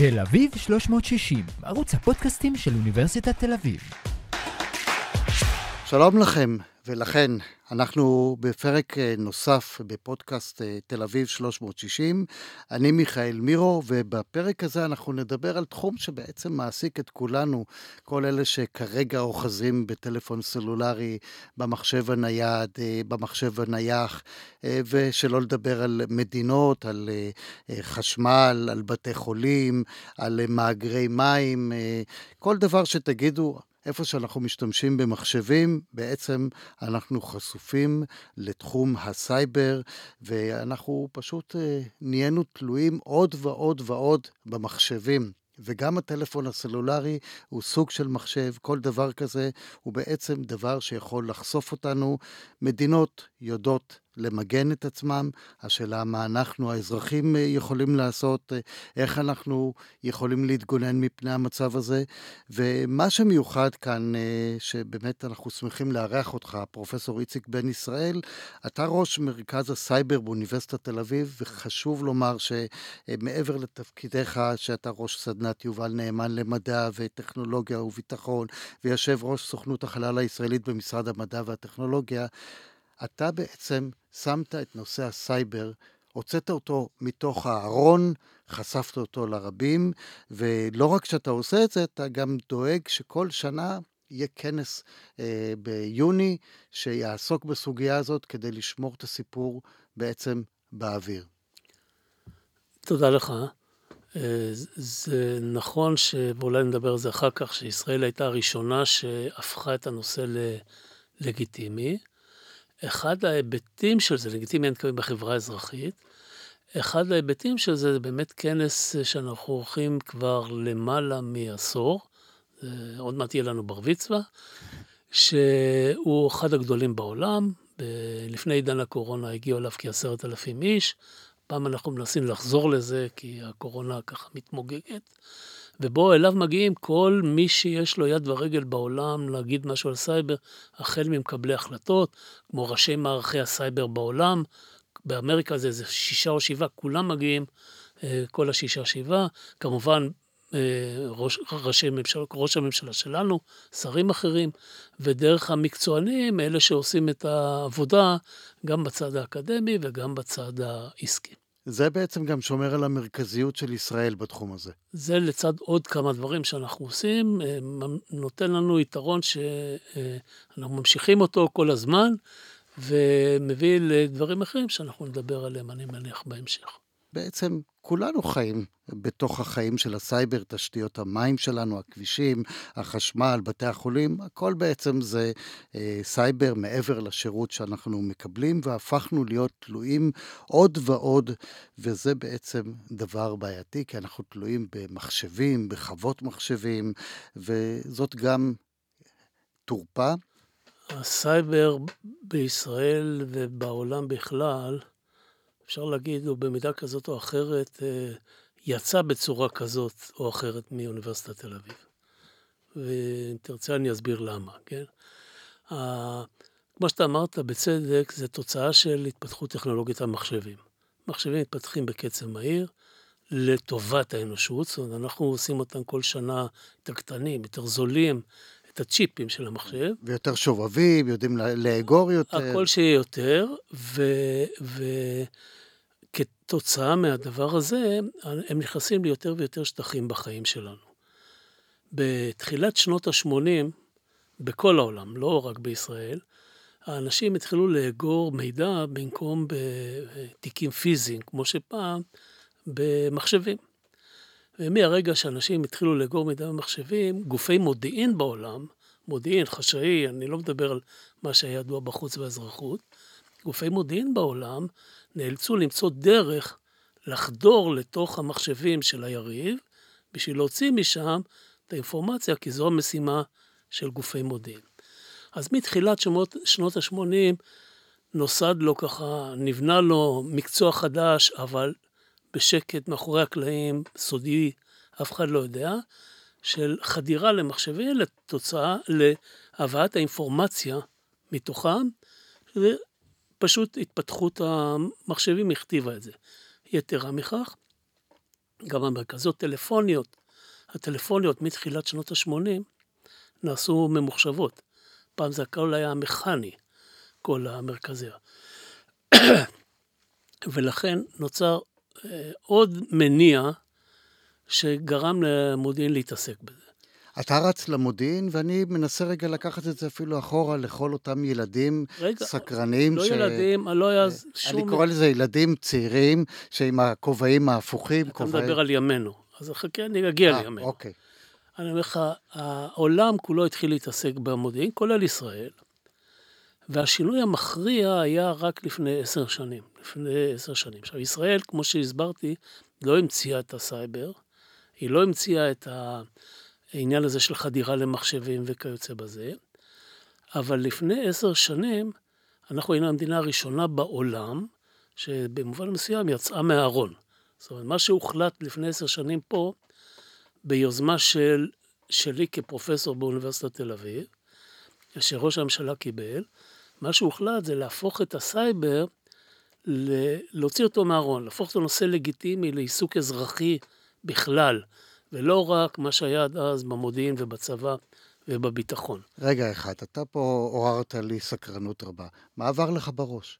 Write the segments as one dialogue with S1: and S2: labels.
S1: תל אביב 360, ערוץ הפודקאסטים של אוניברסיטת תל אביב.
S2: שלום לכם, ולכן אנחנו בפרק אה, נוסף בפודקאסט אה, תל אביב 360. אני מיכאל מירו, ובפרק הזה אנחנו נדבר על תחום שבעצם מעסיק את כולנו, כל אלה שכרגע אוחזים בטלפון סלולרי, במחשב הנייד, אה, במחשב הנייח, ושלא לדבר על מדינות, על חשמל, על בתי חולים, על מאגרי מים, כל דבר שתגידו, איפה שאנחנו משתמשים במחשבים, בעצם אנחנו חשופים לתחום הסייבר, ואנחנו פשוט אה, נהיינו תלויים עוד ועוד ועוד במחשבים. וגם הטלפון הסלולרי הוא סוג של מחשב, כל דבר כזה הוא בעצם דבר שיכול לחשוף אותנו. מדינות יודעות למגן את עצמם, השאלה מה אנחנו האזרחים אה, יכולים לעשות, אה, איך אנחנו יכולים להתגונן מפני המצב הזה. ומה שמיוחד כאן, אה, שבאמת אנחנו שמחים לארח אותך, פרופסור איציק בן ישראל, אתה ראש מרכז הסייבר באוניברסיטת תל אביב, וחשוב לומר שמעבר לתפקידיך, שאתה ראש סדנת יובל נאמן למדע וטכנולוגיה וביטחון, ויושב ראש סוכנות החלל הישראלית במשרד המדע והטכנולוגיה, אתה בעצם שמת את נושא הסייבר, הוצאת אותו מתוך הארון, חשפת אותו לרבים, ולא רק שאתה עושה את זה, אתה גם דואג שכל שנה יהיה כנס אה, ביוני שיעסוק בסוגיה הזאת כדי לשמור את הסיפור בעצם באוויר.
S3: תודה לך. אה, זה נכון, ש... ואולי נדבר על זה אחר כך, שישראל הייתה הראשונה שהפכה את הנושא ללגיטימי. אחד ההיבטים של זה, לגיטימי אני מתכוון בחברה האזרחית, אחד ההיבטים של זה זה באמת כנס שאנחנו עורכים כבר למעלה מעשור, עוד מעט יהיה לנו בר מצווה, שהוא אחד הגדולים בעולם, לפני עידן הקורונה הגיעו אליו כעשרת אלפים איש, פעם אנחנו מנסים לחזור לזה כי הקורונה ככה מתמוגגת. ובו אליו מגיעים כל מי שיש לו יד ורגל בעולם להגיד משהו על סייבר, החל ממקבלי החלטות, כמו ראשי מערכי הסייבר בעולם, באמריקה זה איזה שישה או שבעה, כולם מגיעים, אה, כל השישה שבעה, כמובן אה, ראש, ראשי ממשלה, ראש הממשלה שלנו, שרים אחרים, ודרך המקצוענים, אלה שעושים את העבודה, גם בצד האקדמי וגם בצד העסקי.
S2: זה בעצם גם שומר על המרכזיות של ישראל בתחום הזה.
S3: זה לצד עוד כמה דברים שאנחנו עושים, אה, נותן לנו יתרון שאנחנו ממשיכים אותו כל הזמן, ומביא לדברים אחרים שאנחנו נדבר עליהם, אני מניח, בהמשך.
S2: בעצם כולנו חיים בתוך החיים של הסייבר, תשתיות המים שלנו, הכבישים, החשמל, בתי החולים, הכל בעצם זה אה, סייבר מעבר לשירות שאנחנו מקבלים, והפכנו להיות תלויים עוד ועוד, וזה בעצם דבר בעייתי, כי אנחנו תלויים במחשבים, בחוות מחשבים, וזאת גם תורפה.
S3: הסייבר בישראל ובעולם בכלל, אפשר להגיד, הוא במידה כזאת או אחרת אה, יצא בצורה כזאת או אחרת מאוניברסיטת תל אביב. ואם תרצה אני אסביר למה, כן? כמו שאתה אמרת, בצדק, זה תוצאה של התפתחות טכנולוגית המחשבים. מחשבים מתפתחים בקצב מהיר לטובת האנושות, זאת אומרת, אנחנו עושים אותם כל שנה יותר קטנים, יותר זולים, את הצ'יפים של המחשב.
S2: ויותר שובבים, יודעים לאגור יותר.
S3: הכל שיהיה יותר, ו... ו... כתוצאה מהדבר הזה, הם נכנסים ליותר ויותר שטחים בחיים שלנו. בתחילת שנות ה-80, בכל העולם, לא רק בישראל, האנשים התחילו לאגור מידע במקום בתיקים פיזיים, כמו שפעם, במחשבים. ומהרגע שאנשים התחילו לאגור מידע במחשבים, גופי מודיעין בעולם, מודיעין, חשאי, אני לא מדבר על מה שהיה ידוע בחוץ באזרחות, גופי מודיעין בעולם נאלצו למצוא דרך לחדור לתוך המחשבים של היריב, בשביל להוציא משם את האינפורמציה, כי זו המשימה של גופי מודיעין. אז מתחילת שמות, שנות ה-80 נוסד לו ככה, נבנה לו מקצוע חדש, אבל בשקט מאחורי הקלעים, סודי, אף אחד לא יודע, של חדירה למחשבים לתוצאה, להבאת האינפורמציה מתוכם, פשוט התפתחות המחשבים הכתיבה את זה. יתרה מכך, גם המרכזות טלפוניות, הטלפוניות מתחילת שנות ה-80 נעשו ממוחשבות. פעם זה הכל היה מכני, כל המרכזיה. ולכן נוצר אה, עוד מניע שגרם למודיעין להתעסק בזה.
S2: אתה רץ למודיעין, ואני מנסה רגע לקחת את זה אפילו אחורה לכל אותם ילדים
S3: רגע,
S2: סקרנים.
S3: לא ילדים, לא היה שום...
S2: אני קורא לזה ילדים צעירים, שעם הכובעים ההפוכים.
S3: אתה
S2: כובעי...
S3: מדבר על ימינו, אז חכה, אני אגיע
S2: אה,
S3: לימינו.
S2: אוקיי.
S3: אני אומר לך, העולם כולו התחיל להתעסק במודיעין, כולל ישראל, והשינוי המכריע היה רק לפני עשר שנים. לפני עשר שנים. עכשיו, ישראל, כמו שהסברתי, לא המציאה את הסייבר, היא לא המציאה את העניין הזה של חדירה למחשבים וכיוצא בזה, אבל לפני עשר שנים, אנחנו היינו המדינה הראשונה בעולם, שבמובן מסוים יצאה מהארון. זאת אומרת, מה שהוחלט לפני עשר שנים פה, ביוזמה של, שלי כפרופסור באוניברסיטת תל אביב, שראש הממשלה קיבל, מה שהוחלט זה להפוך את הסייבר, להוציא אותו מהארון, להפוך אותו נושא לגיטימי לעיסוק אזרחי בכלל, ולא רק מה שהיה עד אז במודיעין ובצבא ובביטחון.
S2: רגע אחד, אתה פה עוררת לי סקרנות רבה. מה עבר לך בראש?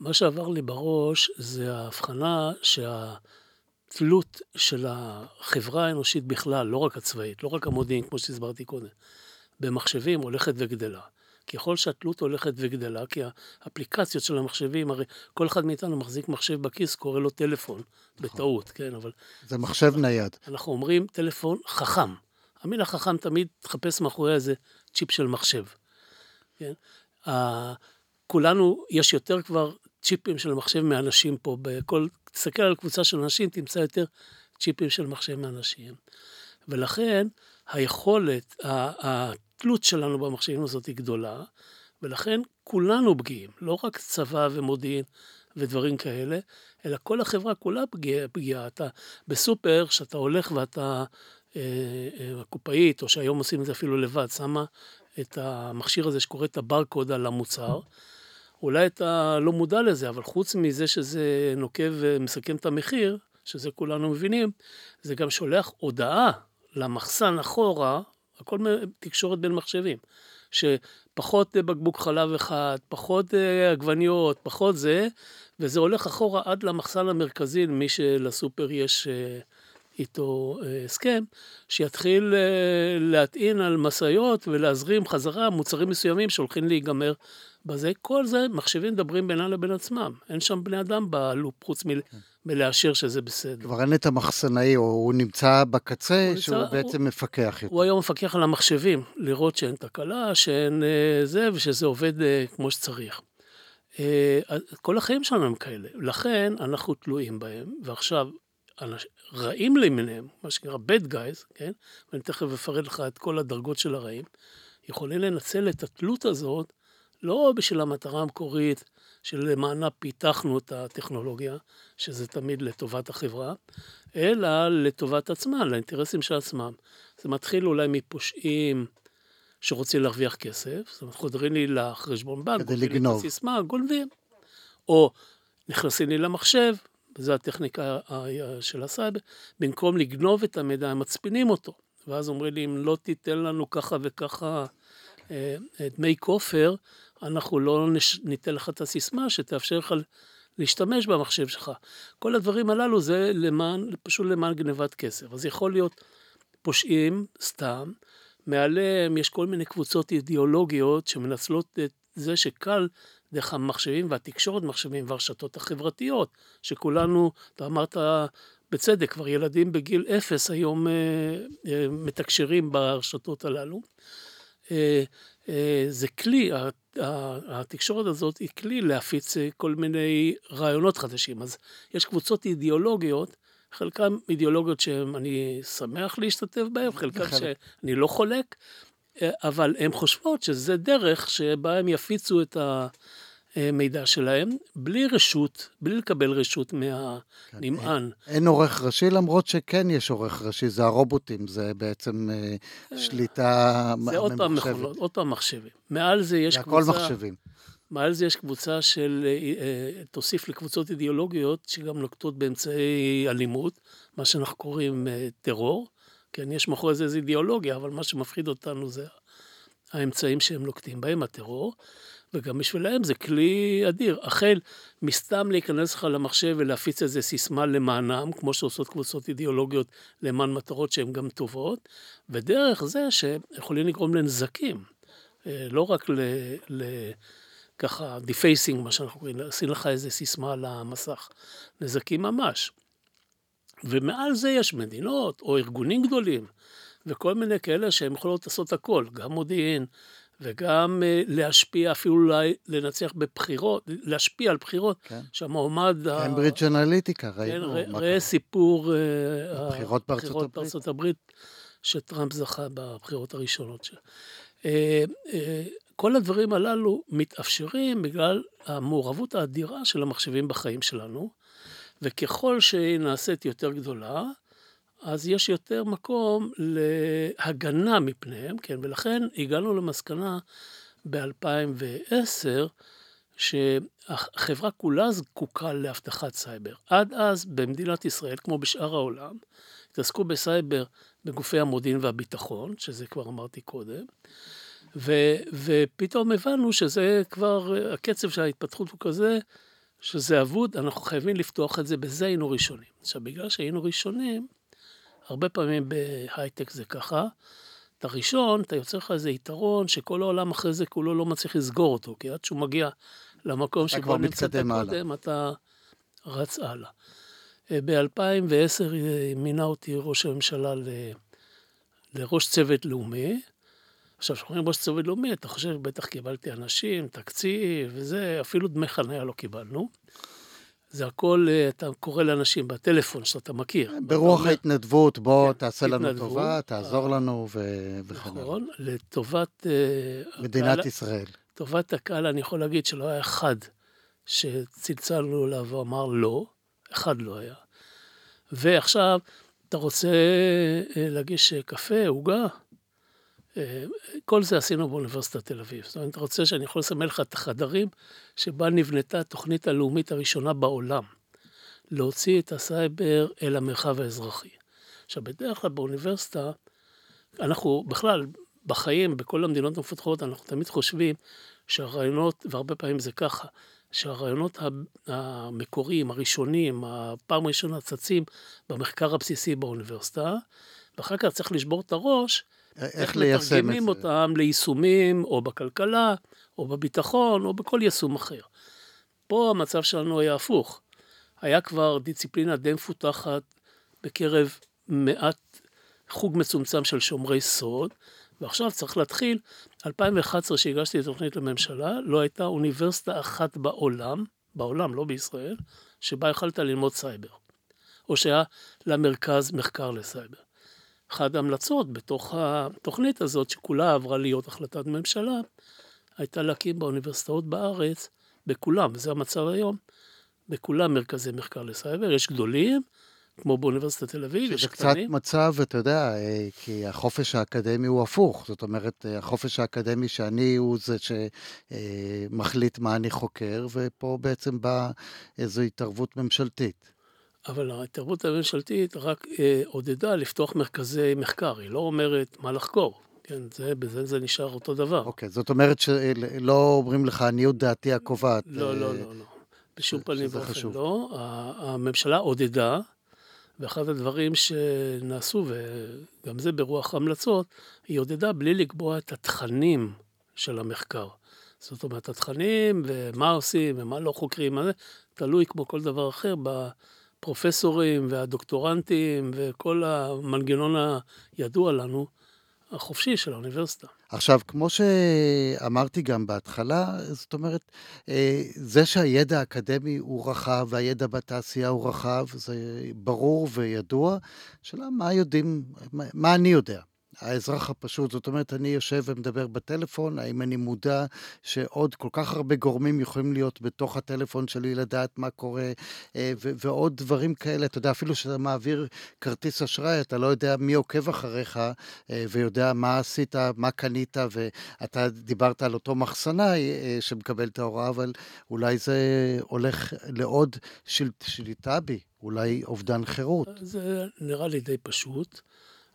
S3: מה שעבר לי בראש זה ההבחנה שהתלות של החברה האנושית בכלל, לא רק הצבאית, לא רק המודיעין, כמו שהסברתי קודם, במחשבים הולכת וגדלה. ככל שהתלות הולכת וגדלה, כי האפליקציות של המחשבים, הרי כל אחד מאיתנו מחזיק מחשב בכיס, קורא לו טלפון, נכון. בטעות, כן, אבל...
S2: זה מחשב נייד.
S3: אנחנו אומרים טלפון חכם. המילה חכם תמיד תחפש מאחורי איזה צ'יפ של מחשב. כן? Uh, כולנו, יש יותר כבר צ'יפים של מחשב מאנשים פה. בכל, תסתכל על קבוצה של אנשים, תמצא יותר צ'יפים של מחשב מאנשים. ולכן היכולת, התלות שלנו במחשבים הזאת היא גדולה, ולכן כולנו פגיעים, לא רק צבא ומודיעין ודברים כאלה, אלא כל החברה כולה פגיעה. פגיע. אתה בסופר, כשאתה הולך ואתה, אה, אה, הקופאית, או שהיום עושים את זה אפילו לבד, שמה את המכשיר הזה שקורא את הברקוד על המוצר, אולי אתה לא מודע לזה, אבל חוץ מזה שזה נוקב ומסכם את המחיר, שזה כולנו מבינים, זה גם שולח הודעה למחסן אחורה, הכל תקשורת בין מחשבים, שפחות בקבוק חלב אחד, פחות אה, עגבניות, פחות זה, וזה הולך אחורה עד למחסן המרכזי, למי שלסופר יש אה, איתו אה, הסכם, שיתחיל להטעין על משאיות ולהזרים חזרה מוצרים מסוימים שהולכים להיגמר בזה. כל זה מחשבים מדברים בינם לבין עצמם, אין שם בני אדם בלופ, חוץ מ... כן. מלאשר שזה בסדר.
S2: כבר אין את המחסנאי, או הוא נמצא בקצה, הוא שהוא נמצא, בעצם הוא, מפקח יותר.
S3: הוא היום מפקח על המחשבים, לראות שאין תקלה, שאין אה, זה, ושזה עובד אה, כמו שצריך. אה, כל החיים שלנו הם כאלה, לכן אנחנו תלויים בהם, ועכשיו, רעים למיניהם, מה שנקרא bad guys, כן? ואני תכף אפרט לך את כל הדרגות של הרעים, יכולים לנצל את התלות הזאת לא בשביל המטרה המקורית שלמענה פיתחנו את הטכנולוגיה, שזה תמיד לטובת החברה, אלא לטובת עצמם, לאינטרסים של עצמם. זה מתחיל אולי מפושעים שרוצים להרוויח כסף, זאת אומרת, חודרים לי לחשבון בנק,
S2: כדי לגנוב.
S3: הסיסמה, גונבים. או נכנסים לי למחשב, וזו הטכניקה של הסייבר, במקום לגנוב את המידע, הם מצפינים אותו. ואז אומרים לי, אם לא תיתן לנו ככה וככה אה, דמי כופר, אנחנו לא נש... ניתן לך את הסיסמה שתאפשר לך להשתמש במחשב שלך. כל הדברים הללו זה למען, פשוט למען גנבת כסף. אז יכול להיות פושעים סתם, מעליהם יש כל מיני קבוצות אידיאולוגיות שמנצלות את זה שקל דרך המחשבים והתקשורת מחשבים והרשתות החברתיות, שכולנו, אתה אמרת בצדק, כבר ילדים בגיל אפס היום אה, אה, מתקשרים ברשתות הללו. אה, זה כלי, התקשורת הזאת היא כלי להפיץ אה, כל מיני רעיונות חדשים. אז יש קבוצות אידיאולוגיות, חלקן אידיאולוגיות שאני שמח להשתתף בהן, חלקן שאני לא חולק, אבל הן חושבות שזה דרך שבה הם יפיצו את ה... מידע שלהם, בלי רשות, בלי לקבל רשות מהנמען.
S2: כן, אין עורך ראשי, למרות שכן יש עורך ראשי, זה הרובוטים, זה בעצם אה, אה, שליטה
S3: ממוחשבת. זה עוד פעם מכונות, עוד פעם מחשבים. מעל זה יש
S2: קבוצה... זה הכל מחשבים.
S3: מעל זה יש קבוצה של, תוסיף לקבוצות אידיאולוגיות שגם נוקטות באמצעי אלימות, מה שאנחנו קוראים טרור. כן, יש מאחורי זה איזו אידיאולוגיה, אבל מה שמפחיד אותנו זה האמצעים שהם נוקטים בהם, הטרור. וגם בשבילם זה כלי אדיר. החל מסתם להיכנס לך למחשב ולהפיץ איזה סיסמה למענם, כמו שעושות קבוצות אידיאולוגיות למען מטרות שהן גם טובות, ודרך זה שיכולים לגרום לנזקים. אה, לא רק ל... ל ככה defacing, מה שאנחנו קוראים, לשים לך איזה סיסמה על המסך. נזקים ממש. ומעל זה יש מדינות או ארגונים גדולים, וכל מיני כאלה שהם יכולות לעשות הכל, גם מודיעין, וגם אה, להשפיע, אפילו אולי לנצח בבחירות, להשפיע על בחירות, כן. שהמועמד...
S2: קיימברידג' אנליטיקה, ראינו.
S3: כן, ראה סיפור...
S2: אה, הבחירות בארצות הברית.
S3: בארצות הברית, שטראמפ זכה בבחירות הראשונות שלו. אה, כל הדברים הללו מתאפשרים בגלל המעורבות האדירה של המחשבים בחיים שלנו, וככל שהיא נעשית יותר גדולה, אז יש יותר מקום להגנה מפניהם, כן, ולכן הגענו למסקנה ב-2010, שהחברה כולה זקוקה לאבטחת סייבר. עד אז במדינת ישראל, כמו בשאר העולם, התעסקו בסייבר בגופי המודיעין והביטחון, שזה כבר אמרתי קודם, ו, ופתאום הבנו שזה כבר, הקצב של ההתפתחות הוא כזה, שזה אבוד, אנחנו חייבים לפתוח את זה, בזה היינו ראשונים. עכשיו, בגלל שהיינו ראשונים, הרבה פעמים בהייטק זה ככה. אתה ראשון, אתה יוצר לך איזה יתרון שכל העולם אחרי זה כולו לא מצליח לסגור אותו, כי עד שהוא מגיע למקום שבו נמצאת קודם, אתה רץ הלאה. אה, ב-2010 אה, מינה אותי ראש הממשלה ל... לראש צוות לאומי. עכשיו, כשאומרים ראש צוות לאומי, אתה חושב, בטח קיבלתי אנשים, תקציב וזה, אפילו דמי חניה לא קיבלנו. זה הכל, אה, אתה קורא לאנשים בטלפון שאתה מכיר.
S2: ברוח אומר, ההתנדבות, בוא כן, תעשה לנו התנדבות, טובה, תעזור לנו וכן הלאה.
S3: נכון, לטובת...
S2: אה, מדינת הקהל, ישראל.
S3: לטובת הקהל אני יכול להגיד שלא היה אחד שצלצלנו אליו ואמר לא, אחד לא היה. ועכשיו, אתה רוצה אה, להגיש קפה, עוגה? כל זה עשינו באוניברסיטת תל אביב. זאת אומרת, אתה רוצה שאני יכול לסמל לך את החדרים שבה נבנתה התוכנית הלאומית הראשונה בעולם, להוציא את הסייבר אל המרחב האזרחי. עכשיו, בדרך כלל באוניברסיטה, אנחנו בכלל, בחיים, בכל המדינות המפותחות, אנחנו תמיד חושבים שהרעיונות, והרבה פעמים זה ככה, שהרעיונות המקוריים, הראשונים, הפעם הראשונה צצים במחקר הבסיסי באוניברסיטה, ואחר כך צריך לשבור את הראש איך ליישם את זה. איך מתרגמים אותם ליישומים, או בכלכלה, או בביטחון, או בכל יישום אחר. פה המצב שלנו היה הפוך. היה כבר דיציפלינה די מפותחת בקרב מעט חוג מצומצם של שומרי סוד, ועכשיו צריך להתחיל, 2011 שהגשתי את התוכנית לממשלה, לא הייתה אוניברסיטה אחת בעולם, בעולם, לא בישראל, שבה יכלת ללמוד סייבר, או שהיה לה מרכז מחקר לסייבר. אחת ההמלצות בתוך התוכנית הזאת, שכולה עברה להיות החלטת ממשלה, הייתה להקים באוניברסיטאות בארץ, בכולם, וזה המצב היום, בכולם מרכזי מחקר לסייבר, יש גדולים, כמו באוניברסיטת תל אביב, יש
S2: קטנים. שזה קצת מצב, אתה יודע, אה, כי החופש האקדמי הוא הפוך. זאת אומרת, אה, החופש האקדמי שאני הוא זה שמחליט מה אני חוקר, ופה בעצם באה איזו התערבות ממשלתית.
S3: אבל ההתערבות הממשלתית רק אה, עודדה לפתוח מרכזי מחקר, היא לא אומרת מה לחקור. כן, זה, בזה זה נשאר אותו דבר.
S2: אוקיי, זאת אומרת שלא אומרים לך, עניות דעתי הקובעת.
S3: לא, אה, לא, לא, לא. בשום פנים ואופן לא. הממשלה עודדה, ואחד הדברים שנעשו, וגם זה ברוח ההמלצות, היא עודדה בלי לקבוע את התכנים של המחקר. זאת אומרת, התכנים ומה עושים ומה לא חוקרים, תלוי כמו כל דבר אחר הפרופסורים והדוקטורנטים וכל המנגנון הידוע לנו, החופשי של האוניברסיטה.
S2: עכשיו, כמו שאמרתי גם בהתחלה, זאת אומרת, אה, זה שהידע האקדמי הוא רחב והידע בתעשייה הוא רחב, זה ברור וידוע. השאלה מה יודעים, מה אני יודע. האזרח הפשוט, זאת אומרת, אני יושב ומדבר בטלפון, האם אני מודע שעוד כל כך הרבה גורמים יכולים להיות בתוך הטלפון שלי, לדעת מה קורה, אה, ועוד דברים כאלה, אתה יודע, אפילו שאתה מעביר כרטיס אשראי, אתה לא יודע מי עוקב אחריך, אה, ויודע מה עשית, מה קנית, ואתה דיברת על אותו מחסנאי אה, שמקבל את ההוראה, אבל אולי זה הולך לעוד של- שליטה בי, אולי אובדן חירות.
S3: זה נראה לי די פשוט.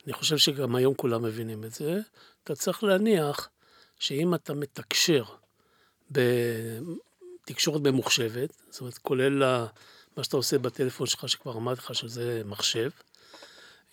S3: אני חושב שגם היום כולם מבינים את זה. אתה צריך להניח שאם אתה מתקשר בתקשורת ממוחשבת, זאת אומרת, כולל מה שאתה עושה בטלפון שלך, שכבר אמרתי לך שזה מחשב,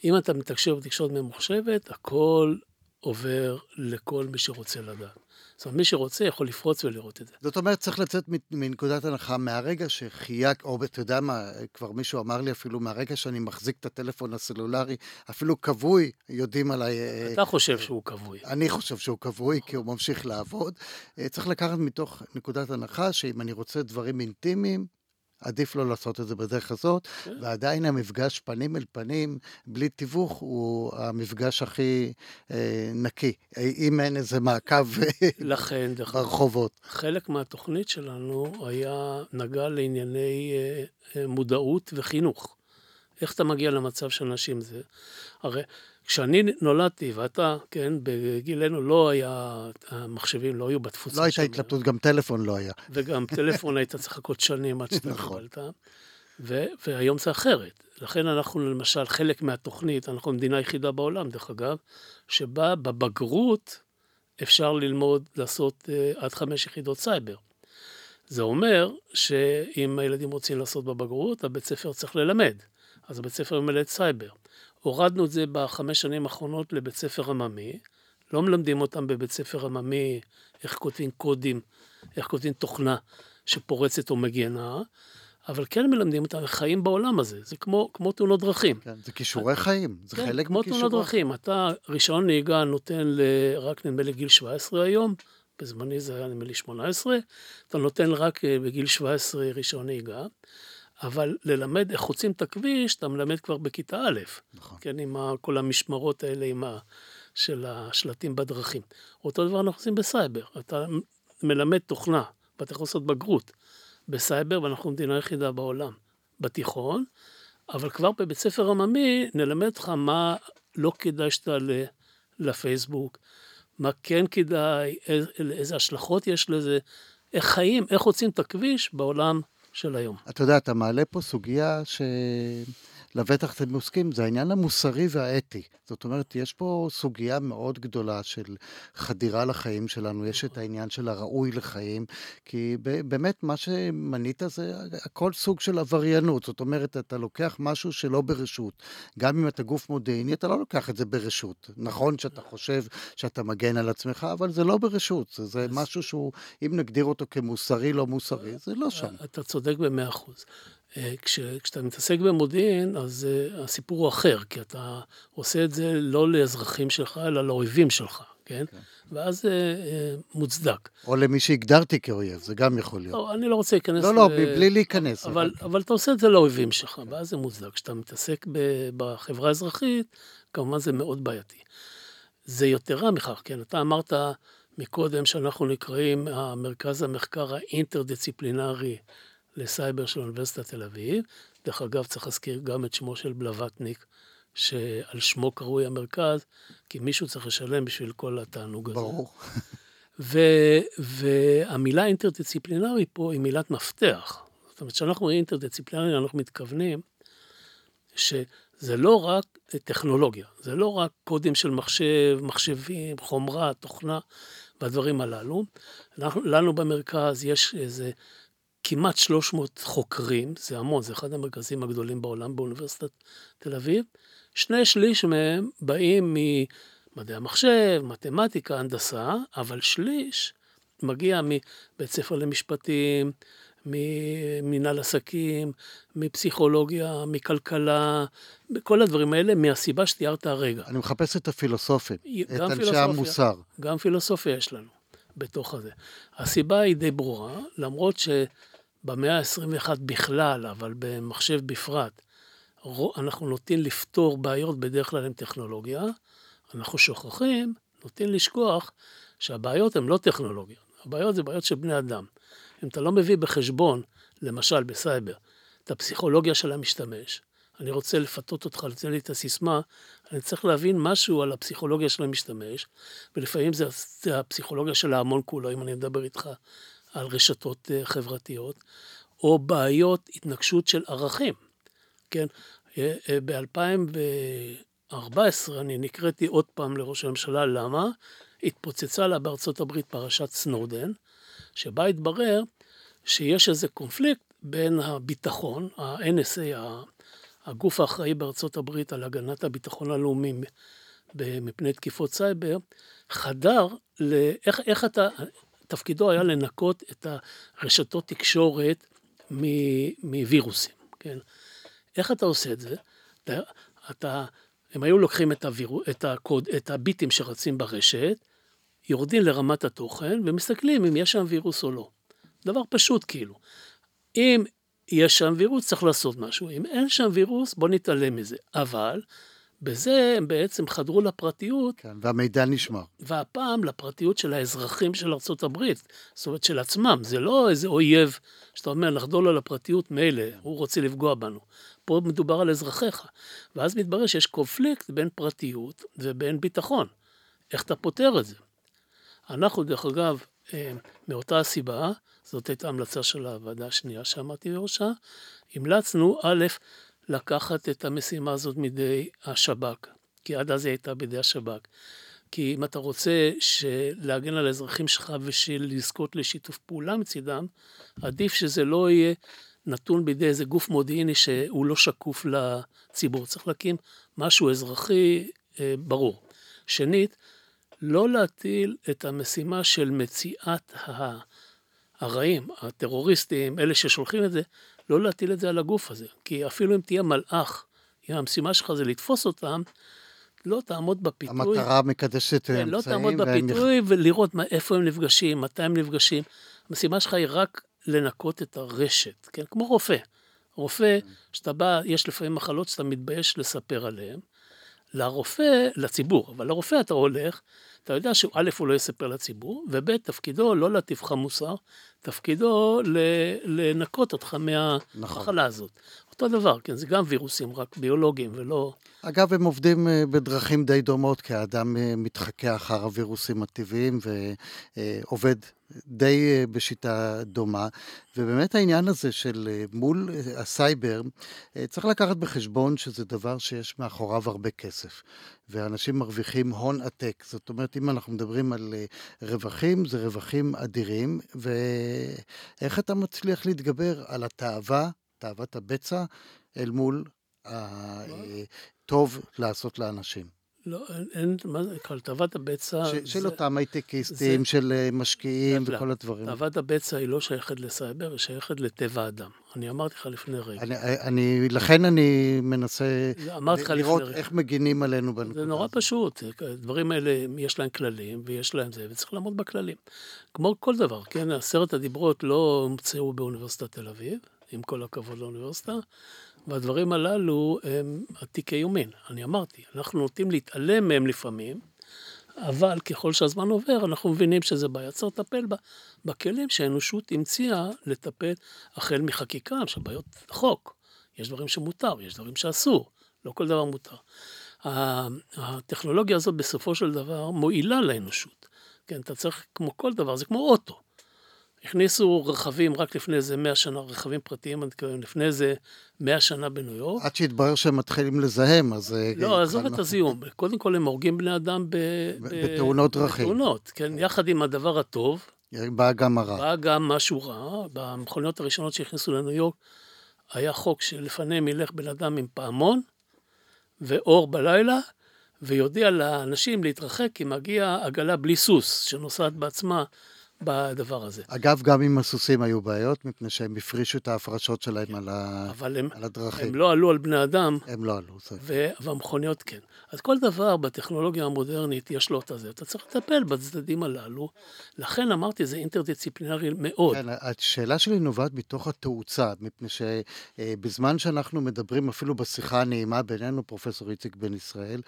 S3: אם אתה מתקשר בתקשורת ממוחשבת, הכל עובר לכל מי שרוצה לדעת. זאת אומרת, מי שרוצה יכול לפרוץ ולראות את זה.
S2: זאת אומרת, צריך לצאת מנקודת הנחה, מהרגע שחייק, או אתה יודע מה, כבר מישהו אמר לי אפילו, מהרגע שאני מחזיק את הטלפון הסלולרי, אפילו כבוי, יודעים עליי... אה,
S3: אתה חושב שהוא כבוי.
S2: אני חושב שהוא כבוי, כי הוא ממשיך לעבוד. אה, צריך לקחת מתוך נקודת הנחה שאם אני רוצה דברים אינטימיים, עדיף לא לעשות את זה בדרך הזאת,
S3: כן.
S2: ועדיין המפגש פנים אל פנים, בלי תיווך, הוא המפגש הכי אה, נקי. אם אין איזה מעקב
S3: לכן,
S2: ברחובות.
S3: חלק מהתוכנית שלנו היה, נגע לענייני אה, אה, מודעות וחינוך. איך אתה מגיע למצב שאנשים זה? הרי כשאני נולדתי, ואתה, כן, בגילנו לא היה, המחשבים לא היו בתפוצה
S2: לא הייתה התלבטות, גם טלפון לא היה.
S3: וגם טלפון היית צריך לחכות שנים עד שאתה,
S2: נכון.
S3: קיבלת, ו- והיום זה אחרת. לכן אנחנו למשל, חלק מהתוכנית, אנחנו המדינה היחידה בעולם, דרך אגב, שבה בבגרות אפשר ללמוד לעשות uh, עד חמש יחידות סייבר. זה אומר שאם הילדים רוצים לעשות בבגרות, הבית ספר צריך ללמד. אז הבית ספר מלמד סייבר. הורדנו את זה בחמש שנים האחרונות לבית ספר עממי. לא מלמדים אותם בבית ספר עממי איך כותבים קודים, איך כותבים תוכנה שפורצת או מגנה, אבל כן מלמדים אותם איך חיים בעולם הזה. זה כמו, כמו תאונות דרכים.
S2: כן, זה כישורי חיים, זה
S3: כן,
S2: חלק
S3: כמו
S2: מכישורי
S3: תאונות דרכים. אתה רישיון נהיגה נותן ל... רק נדמה לי גיל 17 היום, בזמני זה היה נדמה לי 18, אתה נותן רק אה, בגיל 17 רישיון נהיגה, אבל ללמד איך חוצים את הכביש, אתה מלמד כבר בכיתה א',
S2: נכון.
S3: כן, עם כל המשמרות האלה עם ה, של השלטים בדרכים. אותו דבר אנחנו עושים בסייבר, אתה מלמד תוכנה, ואתה יכול לעשות בגרות בסייבר, ואנחנו מדינה יחידה בעולם, בתיכון, אבל כבר בבית ספר עממי נלמד אותך מה לא כדאי שתעלה לפייסבוק, מה כן כדאי, איזה, איזה השלכות יש לזה, איך חיים, איך חוצים את הכביש בעולם של היום.
S2: אתה יודע, אתה מעלה פה סוגיה שלבטח אתם עוסקים, זה העניין המוסרי והאתי. זאת אומרת, יש פה סוגיה מאוד גדולה של חדירה לחיים שלנו, יש את העניין של הראוי לחיים, כי באמת מה שמנית זה הכל סוג של עבריינות. זאת אומרת, אתה לוקח משהו שלא ברשות. גם אם אתה גוף מודיעיני, אתה לא לוקח את זה ברשות. נכון שאתה חושב שאתה מגן על עצמך, אבל זה לא ברשות. זה, זה משהו שהוא, אם נגדיר אותו כמוסרי, לא מוסרי, זה לא שם.
S3: אתה צודק במאה אחוז. אה, כש, כשאתה מתעסק במודיעין, אז uh, הסיפור הוא אחר, כי אתה עושה את זה לא לאזרחים שלך, אלא לאויבים שלך, כן? כן. ואז זה uh, מוצדק.
S2: או למי שהגדרתי כאויב, זה גם יכול להיות.
S3: לא, אני לא רוצה להיכנס...
S2: לא, לא, בלי להיכנס.
S3: אבל, אבל אתה עושה את זה לאויבים שלך, ואז זה מוצדק. כשאתה מתעסק ב, בחברה האזרחית, כמובן זה מאוד בעייתי. זה יתרה מכך, כן? אתה אמרת מקודם שאנחנו נקראים המרכז המחקר האינטרדיציפלינרי לסייבר של אוניברסיטת תל אביב. דרך אגב, צריך להזכיר גם את שמו של בלווטניק, שעל שמו קרוי המרכז, כי מישהו צריך לשלם בשביל כל התענוג הזה.
S2: ברור.
S3: ו- והמילה אינטרדיציפלינרי פה היא מילת מפתח. זאת אומרת, כשאנחנו אומרים אינטרדיציפלינרי, אנחנו מתכוונים שזה לא רק טכנולוגיה, זה לא רק קודים של מחשב, מחשבים, חומרה, תוכנה והדברים הללו. אנחנו, לנו במרכז יש איזה כמעט 300 חוקרים, זה המון, זה אחד המרכזים הגדולים בעולם באוניברסיטת תל אביב. שני שליש מהם באים ממדעי המחשב, מתמטיקה, הנדסה, אבל שליש מגיע מבית ספר למשפטים, ממנהל עסקים, מפסיכולוגיה, מכלכלה, כל הדברים האלה, מהסיבה שתיארת הרגע.
S2: אני מחפש את הפילוסופים, את אנשי
S3: פילוסופיה.
S2: המוסר.
S3: גם פילוסופיה יש לנו בתוך הזה. הסיבה היא די ברורה, למרות שבמאה ה-21 בכלל, אבל במחשב בפרט, אנחנו נוטים לפתור בעיות בדרך כלל עם טכנולוגיה. אנחנו שוכחים, נוטים לשכוח, שהבעיות הן לא טכנולוגיות, הבעיות זה בעיות של בני אדם. אם אתה לא מביא בחשבון, למשל בסייבר, את הפסיכולוגיה של המשתמש, אני רוצה לפתות אותך, לתת לי את הסיסמה, אני צריך להבין משהו על הפסיכולוגיה של המשתמש, ולפעמים זה, זה הפסיכולוגיה של ההמון כולו, אם אני מדבר איתך על רשתות אה, חברתיות, או בעיות התנגשות של ערכים, כן? אה, אה, ב-2014 אני נקראתי עוד פעם לראש הממשלה, למה? התפוצצה לה בארצות הברית פרשת סנודן, שבה התברר שיש איזה קונפליקט בין הביטחון, ה-NSA, הגוף האחראי בארצות הברית על הגנת הביטחון הלאומי מפני תקיפות סייבר, חדר לאיך איך אתה, תפקידו היה לנקות את הרשתות תקשורת מווירוסים, כן? איך אתה עושה את זה? אתה, אתה, הם היו לוקחים את, הוויר, את, הקוד, את הביטים שרצים ברשת, יורדים לרמת התוכן ומסתכלים אם יש שם וירוס או לא. דבר פשוט כאילו. אם יש שם וירוס, צריך לעשות משהו. אם אין שם וירוס, בוא נתעלם מזה. אבל בזה הם בעצם חדרו לפרטיות.
S2: כן, והמידע נשמר.
S3: והפעם לפרטיות של האזרחים של ארה"ב, זאת אומרת של עצמם. זה לא איזה אויב שאתה אומר, לחדול על הפרטיות, מילא, הוא רוצה לפגוע בנו. פה מדובר על אזרחיך. ואז מתברר שיש קונפליקט בין פרטיות ובין ביטחון. איך אתה פותר את זה? אנחנו, דרך אגב, אה, מאותה הסיבה, זאת הייתה המלצה של הוועדה השנייה שעמדתי בראשה, המלצנו, א', לקחת את המשימה הזאת מידי השב"כ, כי עד אז היא הייתה בידי השב"כ. כי אם אתה רוצה להגן על האזרחים שלך ולזכות לשיתוף פעולה מצידם, עדיף שזה לא יהיה נתון בידי איזה גוף מודיעיני שהוא לא שקוף לציבור. צריך להקים משהו אזרחי אה, ברור. שנית, לא להטיל את המשימה של מציאת הרעים, הטרוריסטים, אלה ששולחים את זה, לא להטיל את זה על הגוף הזה. כי אפילו אם תהיה מלאך, אם המשימה שלך זה לתפוס אותם, לא תעמוד בפיתוי.
S2: המטרה מקדשת
S3: כן, אמצעים. לא תעמוד בפיתוי והם... ולראות מה, איפה הם נפגשים, מתי הם נפגשים. המשימה שלך היא רק לנקות את הרשת, כן? כמו רופא. רופא, כשאתה בא, יש לפעמים מחלות שאתה מתבייש לספר עליהן. לרופא, לציבור, אבל לרופא אתה הולך, אתה יודע שא' הוא לא יספר לציבור, וב' תפקידו לא להטיף לך מוסר, תפקידו לנקות אותך מהמחלה נכון. הזאת. אותו דבר, כן, זה גם וירוסים, רק ביולוגיים ולא...
S2: אגב, הם עובדים אה, בדרכים די דומות, כי האדם אה, מתחכה אחר הווירוסים הטבעיים ועובד די אה, בשיטה דומה. ובאמת העניין הזה של מול הסייבר, צריך לקחת בחשבון שזה דבר שיש מאחוריו הרבה כסף. ואנשים מרוויחים הון עתק. זאת אומרת, אם אנחנו מדברים על רווחים, זה רווחים אדירים, ואיך אתה מצליח להתגבר על התאווה תאוות הבצע אל מול הטוב לעשות לאנשים.
S3: לא, אין, אין מה זה נקרא, תאוות הבצע... ש,
S2: של זה, אותם הייטקיסטים, של אה, משקיעים וכל
S3: לא.
S2: הדברים.
S3: תאוות הבצע היא לא שייכת לסייבר, היא שייכת לטבע האדם. אני אמרתי לך לפני רגע.
S2: אני, אני, לכן אני מנסה לראות איך מגינים עלינו בנקודה
S3: הזאת. זה נורא פשוט, הדברים האלה, יש להם כללים ויש להם זה, וצריך לעמוד בכללים. כמו כל דבר, כן, עשרת הדיברות לא הומצאו באוניברסיטת תל אביב, עם כל הכבוד לאוניברסיטה, והדברים הללו הם עתיקי יומין. אני אמרתי, אנחנו נוטים להתעלם מהם לפעמים, אבל ככל שהזמן עובר, אנחנו מבינים שזה בעיה. צריך לטפל בה בכלים שהאנושות המציאה לטפל החל מחקיקה, של בעיות חוק. יש דברים שמותר, יש דברים שאסור, לא כל דבר מותר. הטכנולוגיה הזאת בסופו של דבר מועילה לאנושות. כן, אתה צריך, כמו כל דבר, זה כמו אוטו. הכניסו רכבים רק לפני איזה 100 שנה, רכבים פרטיים, אני מתכוון, לפני איזה 100 שנה בניו יורק.
S2: עד שהתברר שהם מתחילים לזהם, אז...
S3: אה, לא, עזוב את הזיהום. קודם כל הם הורגים בני אדם ב...
S2: בתאונות דרכים.
S3: בתאונות, כן. יחד עם הדבר הטוב.
S2: בא גם הרע.
S3: בא גם משהו רע. במכוניות הראשונות שהכניסו לניו יורק, היה חוק שלפניהם ילך בן אדם עם פעמון ואור בלילה, ויודיע לאנשים להתרחק כי מגיעה עגלה בלי סוס, שנוסעת בעצמה בדבר הזה.
S2: אגב, גם עם הסוסים היו בעיות, מפני שהם הפרישו את ההפרשות שלהם על, ה...
S3: אבל הם,
S2: על הדרכים.
S3: הם לא עלו על בני אדם,
S2: הם לא עלו. זה...
S3: ו- והמכוניות כן. אז כל דבר בטכנולוגיה המודרנית יש לו את הזה. אתה צריך לטפל בצדדים הללו. לכן אמרתי, זה אינטרדיציפלינרי מאוד.
S2: כן, השאלה שלי נובעת מתוך התאוצה, מפני שבזמן שאנחנו מדברים, אפילו בשיחה הנעימה בינינו, פרופסור איציק בן ישראל,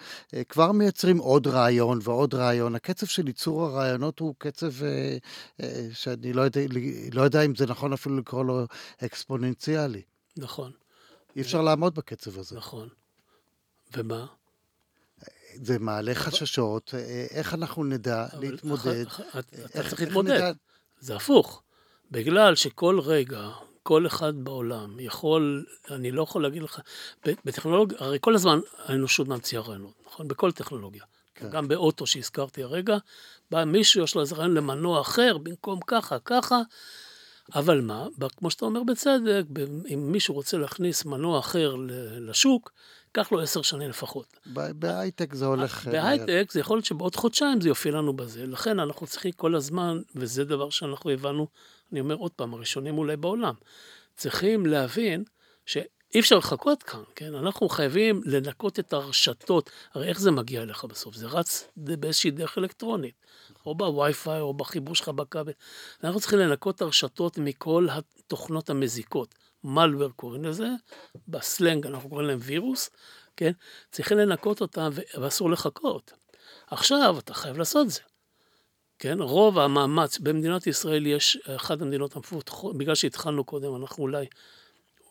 S2: כבר מייצרים עוד רעיון ועוד רעיון. הקצב של ייצור הרעיונות הוא קצב אה, שאני לא יודע, לא יודע אם זה נכון אפילו לקרוא לו אקספוננציאלי.
S3: נכון,
S2: אי אפשר לעמוד בקצב הזה.
S3: נכון. ומה?
S2: זה מעלה חששות, אה, איך אנחנו נדע להתמודד?
S3: אתה צריך להתמודד. זה הפוך. בגלל שכל רגע, כל אחד בעולם יכול, אני לא יכול להגיד לך, בטכנולוגיה, הרי כל הזמן האנושות ממציאה רעיונות, נכון? בכל טכנולוגיה.
S2: כן.
S3: גם באוטו שהזכרתי הרגע, בא מישהו, יש לו איזה רעיון למנוע אחר, במקום ככה, ככה, אבל מה, כמו שאתה אומר בצדק, אם מישהו רוצה להכניס מנוע אחר לשוק, ייקח לו עשר שנים לפחות.
S2: בהייטק זה הולך... אה.
S3: בהייטק זה יכול להיות שבעוד חודשיים זה יופיע לנו בזה. לכן אנחנו צריכים כל הזמן, וזה דבר שאנחנו הבנו, אני אומר עוד פעם, הראשונים אולי בעולם, צריכים להבין שאי אפשר לחכות כאן, כן? אנחנו חייבים לנקות את הרשתות. הרי איך זה מגיע אליך בסוף? זה רץ באיזושהי דרך אלקטרונית, או בווי-פיי או בחיבור שלך בכבל. אנחנו צריכים לנקות את הרשתות מכל התוכנות המזיקות. malware קוראים לזה, בסלנג אנחנו קוראים להם וירוס, כן? צריכים לנקות אותם ואסור לחכות. עכשיו אתה חייב לעשות את זה. כן, רוב המאמץ, במדינת ישראל יש אחת המדינות המפותחות, בגלל שהתחלנו קודם, אנחנו אולי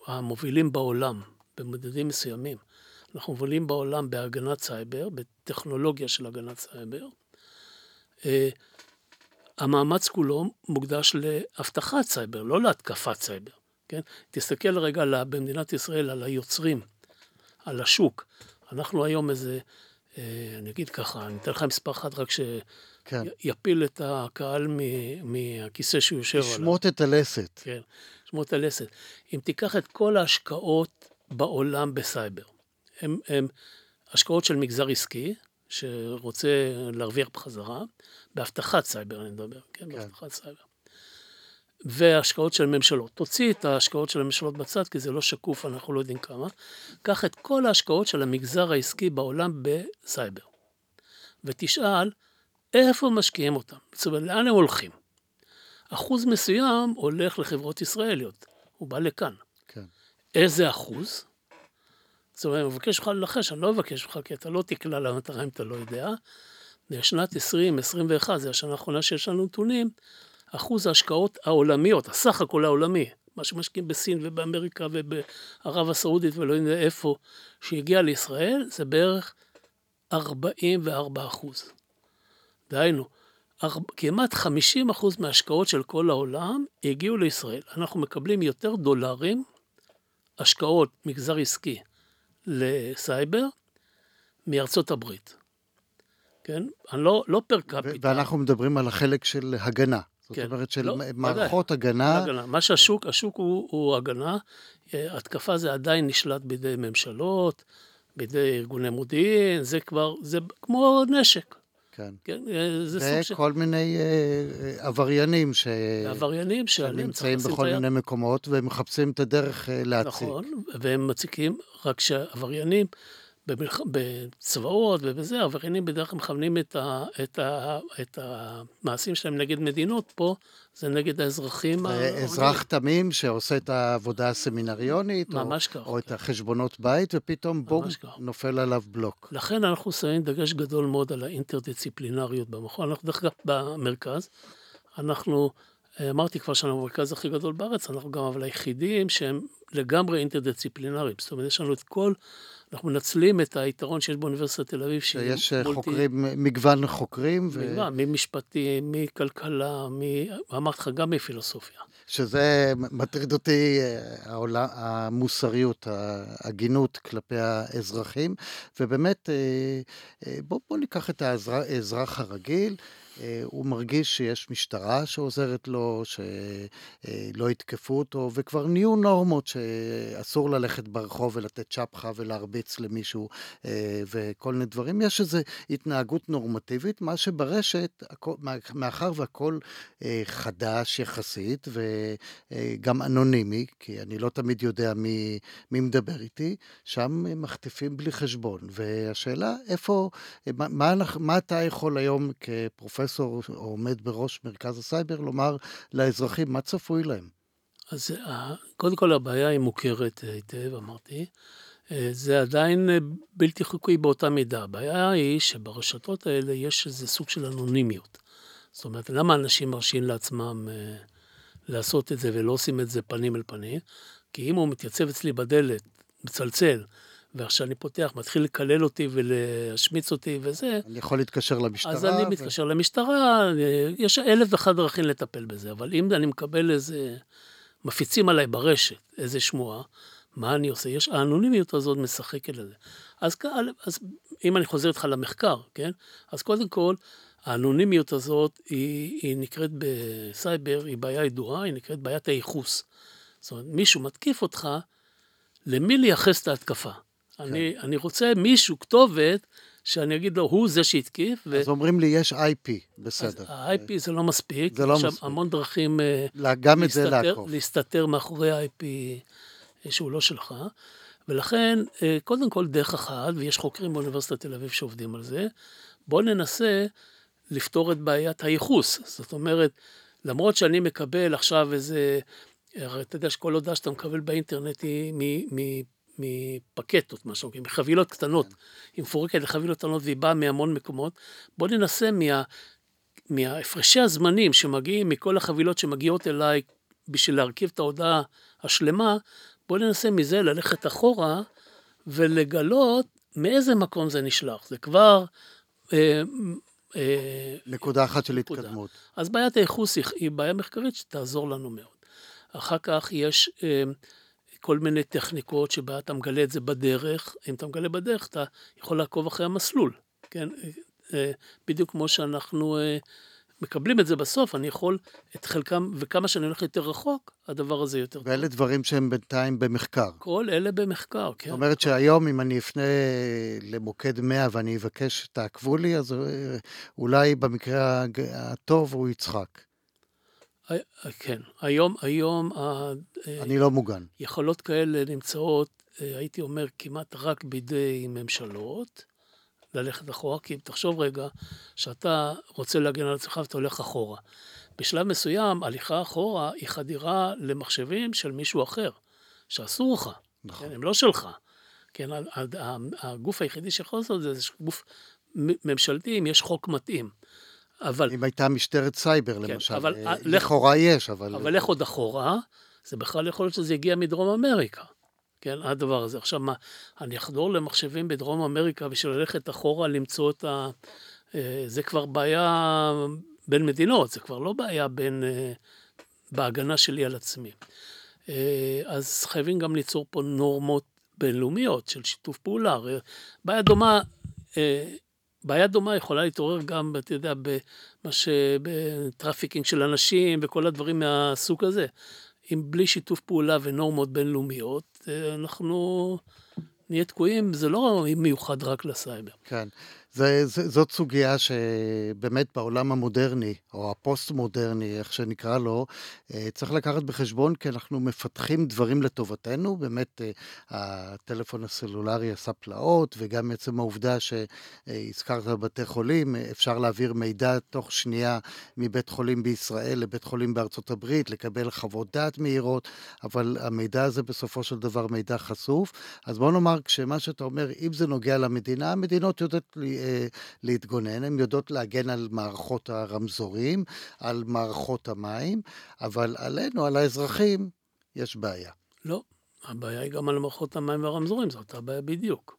S3: המובילים בעולם, במדדים מסוימים. אנחנו מובילים בעולם בהגנת סייבר, בטכנולוגיה של הגנת סייבר. אה, המאמץ כולו מוקדש לאבטחת סייבר, לא להתקפת סייבר, כן? תסתכל רגע במדינת ישראל על היוצרים, על השוק. אנחנו היום איזה, אה, אני אגיד ככה, אני אתן לך מספר אחד רק
S2: כן.
S3: שיפיל את הקהל מהכיסא שהוא יושב עליו.
S2: שמוט את הלסת.
S3: כן, שמוט הלסת. אם תיקח את כל ההשקעות בעולם בסייבר, הם, הם השקעות של מגזר עסקי, שרוצה להרוויח בחזרה, באבטחת סייבר אני מדבר, כן,
S2: כן.
S3: באבטחת סייבר. והשקעות של ממשלות. תוציא את ההשקעות של הממשלות בצד, כי זה לא שקוף, אנחנו לא יודעים כמה. קח את כל ההשקעות של המגזר העסקי בעולם בסייבר. ותשאל, איפה משקיעים אותם? זאת אומרת, לאן הם הולכים? אחוז מסוים הולך לחברות ישראליות, הוא בא לכאן.
S2: כן.
S3: איזה אחוז? זאת אומרת, אני מבקש ממך לנחש, אני לא מבקש ממך, כי אתה לא תקלע למטרה אם אתה לא יודע. בשנת 2021, זו השנה האחרונה שיש לנו נתונים, אחוז ההשקעות העולמיות, הסך הכל העולמי, מה שמשקיעים בסין ובאמריקה ובערב הסעודית ולא יודע איפה, שהגיע לישראל, זה בערך 44 אחוז. דהיינו, כמעט 50 אחוז מההשקעות של כל העולם הגיעו לישראל. אנחנו מקבלים יותר דולרים, השקעות מגזר עסקי לסייבר, מארצות הברית. כן? אני לא, לא פר קפיטה.
S2: ואנחנו מדברים על החלק של הגנה. זאת
S3: כן.
S2: אומרת, של
S3: לא,
S2: מערכות הגנה.
S3: הגנה. מה שהשוק, השוק הוא, הוא הגנה, אה, התקפה זה עדיין נשלט בידי ממשלות, בידי ארגוני מודיעין, זה כבר, זה כמו נשק,
S2: כן.
S3: כן? אה, זה סוג של
S2: וכל מיני אה, אה, עבריינים ש...
S3: עבריינים
S2: שנמצאים בכל. מיני מקומות ומחפשים את הדרך אה, להציג.
S3: נכון, והם מציקים, רק שעבריינים. בצבאות ובזה, עבריינים בדרך כלל מכוונים את, ה... את, ה... את המעשים שלהם נגד מדינות, פה זה נגד האזרחים.
S2: אזרח תמים שעושה את העבודה הסמינריונית, או,
S3: ממש כך,
S2: או את
S3: כן.
S2: החשבונות בית, ופתאום בום,
S3: כך.
S2: נופל עליו בלוק.
S3: לכן אנחנו שמים דגש גדול מאוד על האינטרדיציפלינריות במכון. אנחנו דרך אגב במרכז, אנחנו, אה, אמרתי כבר שאנחנו המרכז הכי גדול בארץ, אנחנו גם אבל היחידים שהם לגמרי אינטרדיציפלינריים. זאת אומרת, יש לנו את כל, אנחנו מנצלים את היתרון שיש באוניברסיטת תל אביב,
S2: שיש אה,
S3: מולטי-
S2: חוקרים, מגוון חוקרים, ו-
S3: מגוון, ממשפטים, מכלכלה, מ... אמרתי לך, גם מפילוסופיה.
S2: שזה מטריד אותי, אה, העולה, המוסריות, ההגינות כלפי האזרחים, ובאמת, אה, אה, בוא, בוא ניקח את האזרח הרגיל. אה, הוא מרגיש שיש משטרה שעוזרת לו, שלא יתקפו אותו, וכבר נהיו נורמות שאסור ללכת ברחוב ולתת צ'פחה ולהרביץ למישהו אה, וכל מיני דברים. יש איזו התנהגות נורמטיבית, מה שברשת, מאחר והכל אה, חדש יחסית וגם אנונימי, כי אני לא תמיד יודע מי, מי מדבר איתי, שם מחטיפים בלי חשבון. והשאלה, איפה, מה, מה אתה יכול היום כפרופסור או עומד בראש מרכז הסייבר לומר לאזרחים, מה צפוי להם?
S3: אז אה, קודם כל הבעיה היא מוכרת היטב, אמרתי. אה, זה עדיין אה, בלתי חוקי באותה מידה. הבעיה היא שברשתות האלה יש איזה סוג של אנונימיות. זאת אומרת, למה אנשים מרשים לעצמם לעשות את זה ולא עושים את זה פנים אל פנים? כי אם הוא מתייצב אצלי בדלת, מצלצל, ועכשיו אני פותח, מתחיל לקלל אותי ולהשמיץ אותי וזה.
S2: אני יכול להתקשר למשטרה.
S3: אז אני ו... מתקשר למשטרה, יש אלף ואחת דרכים לטפל בזה, אבל אם אני מקבל איזה, מפיצים עליי ברשת איזה שמועה, מה אני עושה? יש, האנונימיות הזאת משחקת לזה. אז, אז אם אני חוזר איתך למחקר, כן? אז קודם כל, האנונימיות הזאת היא, היא נקראת בסייבר, היא בעיה ידועה, היא נקראת בעיית הייחוס. זאת אומרת, מישהו מתקיף אותך, למי לייחס את ההתקפה? כן. אני, אני רוצה מישהו, כתובת, שאני אגיד לו, הוא זה שהתקיף.
S2: ו... אז אומרים לי, יש IP, בסדר.
S3: ה-IP זה לא מספיק.
S2: זה לא
S3: מספיק.
S2: יש
S3: המון דרכים
S2: לה, גם להסתתר, את זה לעקוף.
S3: להסתתר מאחורי ה-IP שהוא לא שלך. ולכן, אה, קודם כל, דרך אחת, ויש חוקרים באוניברסיטת תל אביב שעובדים על זה, בואו ננסה לפתור את בעיית הייחוס. זאת אומרת, למרות שאני מקבל עכשיו איזה, הרי אתה יודע שכל הודעה שאתה מקבל באינטרנט היא מפקטות, מה שאומרים, מחבילות קטנות. כן. היא מפורקת לחבילות קטנות והיא באה מהמון מקומות. בואו ננסה מה, מהפרשי הזמנים שמגיעים מכל החבילות שמגיעות אליי בשביל להרכיב את ההודעה השלמה, בואו ננסה מזה ללכת אחורה ולגלות מאיזה מקום זה נשלח. זה כבר... אה,
S2: אה, נקודה אחת של נקודה. התקדמות.
S3: אז בעיית הייחוס היא בעיה מחקרית שתעזור לנו מאוד. אחר כך יש אה, כל מיני טכניקות שבה אתה מגלה את זה בדרך, אם אתה מגלה בדרך אתה יכול לעקוב אחרי המסלול, כן? אה, בדיוק כמו שאנחנו אה, מקבלים את זה בסוף, אני יכול את חלקם, וכמה שאני הולך יותר רחוק, הדבר הזה יותר
S2: טוב. ואלה דברים שהם בינתיים במחקר.
S3: כל אלה במחקר, כן.
S2: זאת אומרת שהיום אם אני אפנה למוקד 100 ואני אבקש שתעקבו לי, אז אה, אולי במקרה הטוב הוא יצחק.
S3: כן, היום, היום...
S2: אני לא מוגן.
S3: יכולות כאלה נמצאות, הייתי אומר, כמעט רק בידי ממשלות, ללכת אחורה, כי תחשוב רגע, שאתה רוצה להגן על עצמך ואתה הולך אחורה. בשלב מסוים, הליכה אחורה היא חדירה למחשבים של מישהו אחר, שאסור לך, נכון. כן, הם לא שלך. כן, הגוף היחידי שיכול לעשות את זה, זה גוף ממשלתי, אם יש חוק מתאים. אבל...
S2: אם הייתה משטרת סייבר, כן, למשל, אבל, אה, לכאורה יש, אבל...
S3: אבל לך עוד אחורה, זה בכלל יכול להיות שזה יגיע מדרום אמריקה, כן, הדבר הזה. עכשיו מה, אני אחדור למחשבים בדרום אמריקה בשביל ללכת אחורה למצוא את ה... אה, זה כבר בעיה בין מדינות, זה כבר לא בעיה בין... אה, בהגנה שלי על עצמי. אז חייבים גם ליצור פה נורמות בינלאומיות של שיתוף פעולה. בעיה דומה בעיה דומה יכולה להתעורר גם, אתה יודע, במה ש... ב trafficking של אנשים וכל הדברים מהסוג הזה. אם בלי שיתוף פעולה ונורמות בינלאומיות, אה, אנחנו נהיה תקועים, זה לא מיוחד רק לסייבר.
S2: כן. זה, זה, זאת סוגיה שבאמת בעולם המודרני, או הפוסט-מודרני, איך שנקרא לו, אה, צריך לקחת בחשבון, כי אנחנו מפתחים דברים לטובתנו. באמת, אה, הטלפון הסלולרי עשה פלאות, וגם עצם העובדה שהזכרת בבתי חולים, אפשר להעביר מידע תוך שנייה מבית חולים בישראל לבית חולים בארצות הברית, לקבל חוות דעת מהירות, אבל המידע הזה בסופו של דבר מידע חשוף. אז בוא נאמר, כשמה שאתה אומר, אם זה נוגע למדינה, המדינות יודעות אה, להתגונן, הן יודעות להגן על מערכות הרמזורים, על מערכות המים, אבל עלינו, על האזרחים, יש בעיה.
S3: לא, הבעיה היא גם על מערכות המים והרמזורים, זאת הבעיה בדיוק.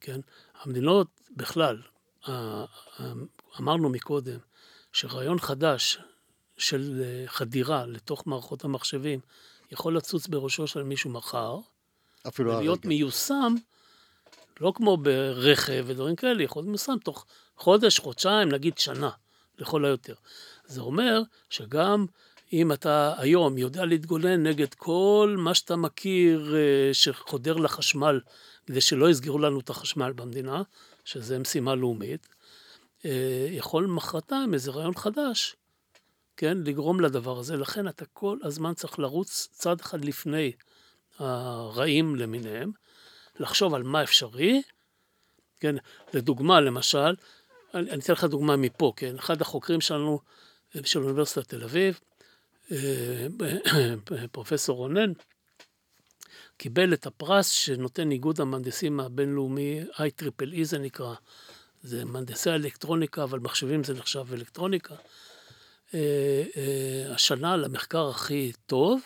S3: כן? המדינות בכלל, אמרנו מקודם, שרעיון חדש של אה, חדירה לתוך מערכות המחשבים יכול לצוץ בראשו של מישהו מחר,
S2: אפילו הרגע.
S3: ולהיות מיושם לא כמו ברכב ודברים כאלה, יכול להיות מיושם תוך חודש, חודשיים, נגיד שנה. לכל היותר. זה אומר שגם אם אתה היום יודע להתגונן נגד כל מה שאתה מכיר אה, שחודר לחשמל, כדי שלא יסגרו לנו את החשמל במדינה, שזה משימה לאומית, אה, יכול מחרתיים איזה רעיון חדש, כן, לגרום לדבר הזה. לכן אתה כל הזמן צריך לרוץ צעד אחד לפני הרעים למיניהם, לחשוב על מה אפשרי, כן, לדוגמה, למשל, אני, אני אתן לך דוגמה מפה, כן, אחד החוקרים שלנו, של אוניברסיטת תל אביב, אה, פרופסור רונן, קיבל את הפרס שנותן איגוד המהנדסים הבינלאומי, IEEE זה נקרא, זה מהנדסי אלקטרוניקה, אבל מחשבים זה נחשב אלקטרוניקה. אה, אה, השנה למחקר הכי טוב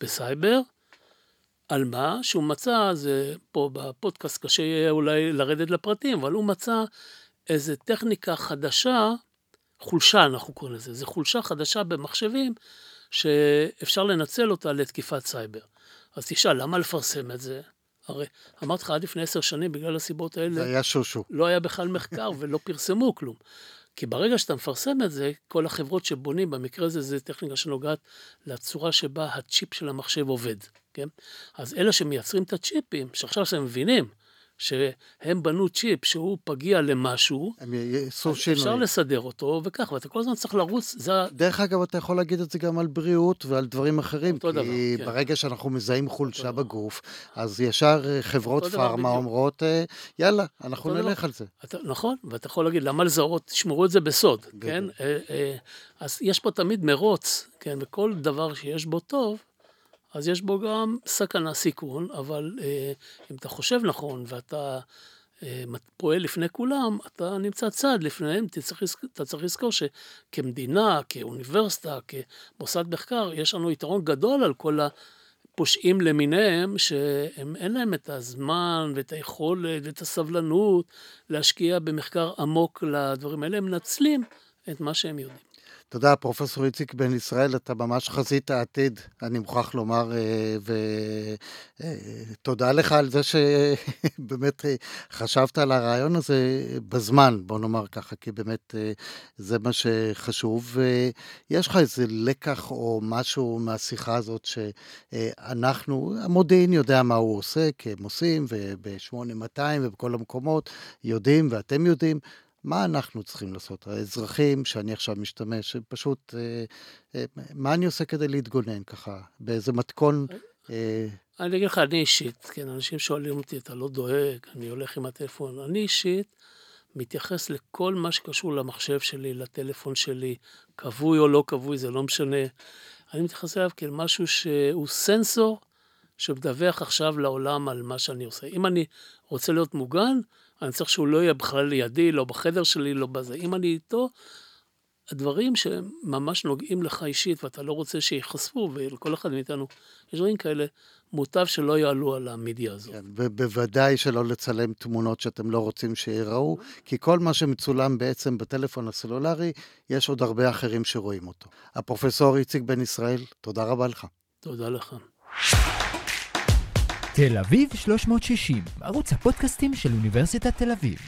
S3: בסייבר, על מה שהוא מצא, זה פה בפודקאסט קשה יהיה אולי לרדת לפרטים, אבל הוא מצא איזה טכניקה חדשה, חולשה אנחנו קוראים לזה, זו חולשה חדשה במחשבים שאפשר לנצל אותה לתקיפת סייבר. אז תשאל, למה לפרסם את זה? הרי אמרתי לך, עד לפני עשר שנים, בגלל הסיבות האלה...
S2: זה היה שושו.
S3: לא היה בכלל מחקר ולא פרסמו כלום. כי ברגע שאתה מפרסם את זה, כל החברות שבונים, במקרה הזה זו טכניקה שנוגעת לצורה שבה הצ'יפ של המחשב עובד, כן? אז אלה שמייצרים את הצ'יפים, שעכשיו שהם מבינים שהם בנו צ'יפ שהוא פגיע למשהו. אפשר לסדר אותו וכך, ואתה כל הזמן צריך לרוץ, זה...
S2: דרך אגב, אתה יכול להגיד את זה גם על בריאות ועל דברים אחרים, כי
S3: דבר, כן.
S2: ברגע שאנחנו מזהים חולשה. בגוף, אז ישר אה, חברות פארמה. אומרות, אה, יאללה, אנחנו נלך
S3: דבר.
S2: על זה.
S3: אתה, נכון, ואתה יכול להגיד, למה לזהות, תשמרו את זה בסוד. כן? אה, אז יש פה תמיד מרוץ, כן? וכל דבר שיש בו טוב, אז יש בו גם סכנה, סיכון, אבל אה, אם אתה חושב נכון ואתה אה, פועל לפני כולם, אתה נמצא צד לפניהם, אתה צריך, לזכור שכמדינה, כאוניברסיטה, כמוסד מחקר, יש לנו יתרון גדול על כל הפושעים למיניהם, שהם אין להם את הזמן ואת היכולת ואת הסבלנות להשקיע במחקר עמוק לדברים האלה, הם מנצלים את מה שהם יודעים.
S2: תודה, פרופסור איציק בן ישראל, אתה ממש חזית העתיד, אני מוכרח לומר, ותודה לך על זה שבאמת אה, חשבת על הרעיון הזה בזמן, בוא נאמר ככה, כי באמת אה, זה מה שחשוב. יש לך איזה לקח או משהו מהשיחה הזאת שאנחנו, המודיעין יודע מה הוא עושה, כי הם עושים, וב-8200 ובכל המקומות יודעים, ואתם יודעים. מה אנחנו צריכים לעשות? האזרחים שאני עכשיו משתמש, פשוט, אה, אה, מה אני עושה כדי להתגונן ככה? באיזה מתכון? אה,
S3: אני אגיד לך, אני אישית, כן, אנשים שואלים אותי, אתה לא דואג, אני הולך עם הטלפון. אני אישית מתייחס לכל מה שקשור למחשב שלי, לטלפון שלי, כבוי או לא כבוי, זה לא משנה. אני מתייחס אליו כאל משהו שהוא סנסור שמדווח עכשיו לעולם על מה שאני עושה. אם אני רוצה להיות מוגן, אני צריך שהוא לא יהיה בכלל לידי, לא בחדר שלי, לא בזה. אם אני איתו, הדברים שממש נוגעים לך אישית ואתה לא רוצה שייחשפו, ולכל אחד מאיתנו יש דברים כאלה, מוטב שלא יעלו על המדיה הזאת.
S2: כן, ובוודאי שלא לצלם תמונות שאתם לא רוצים שיראו, כי כל מה שמצולם בעצם בטלפון הסלולרי, יש עוד הרבה אחרים שרואים אותו. הפרופסור איציק בן ישראל, תודה רבה לך.
S3: תודה לך.
S1: תל אביב 360, ערוץ הפודקאסטים של אוניברסיטת תל אביב.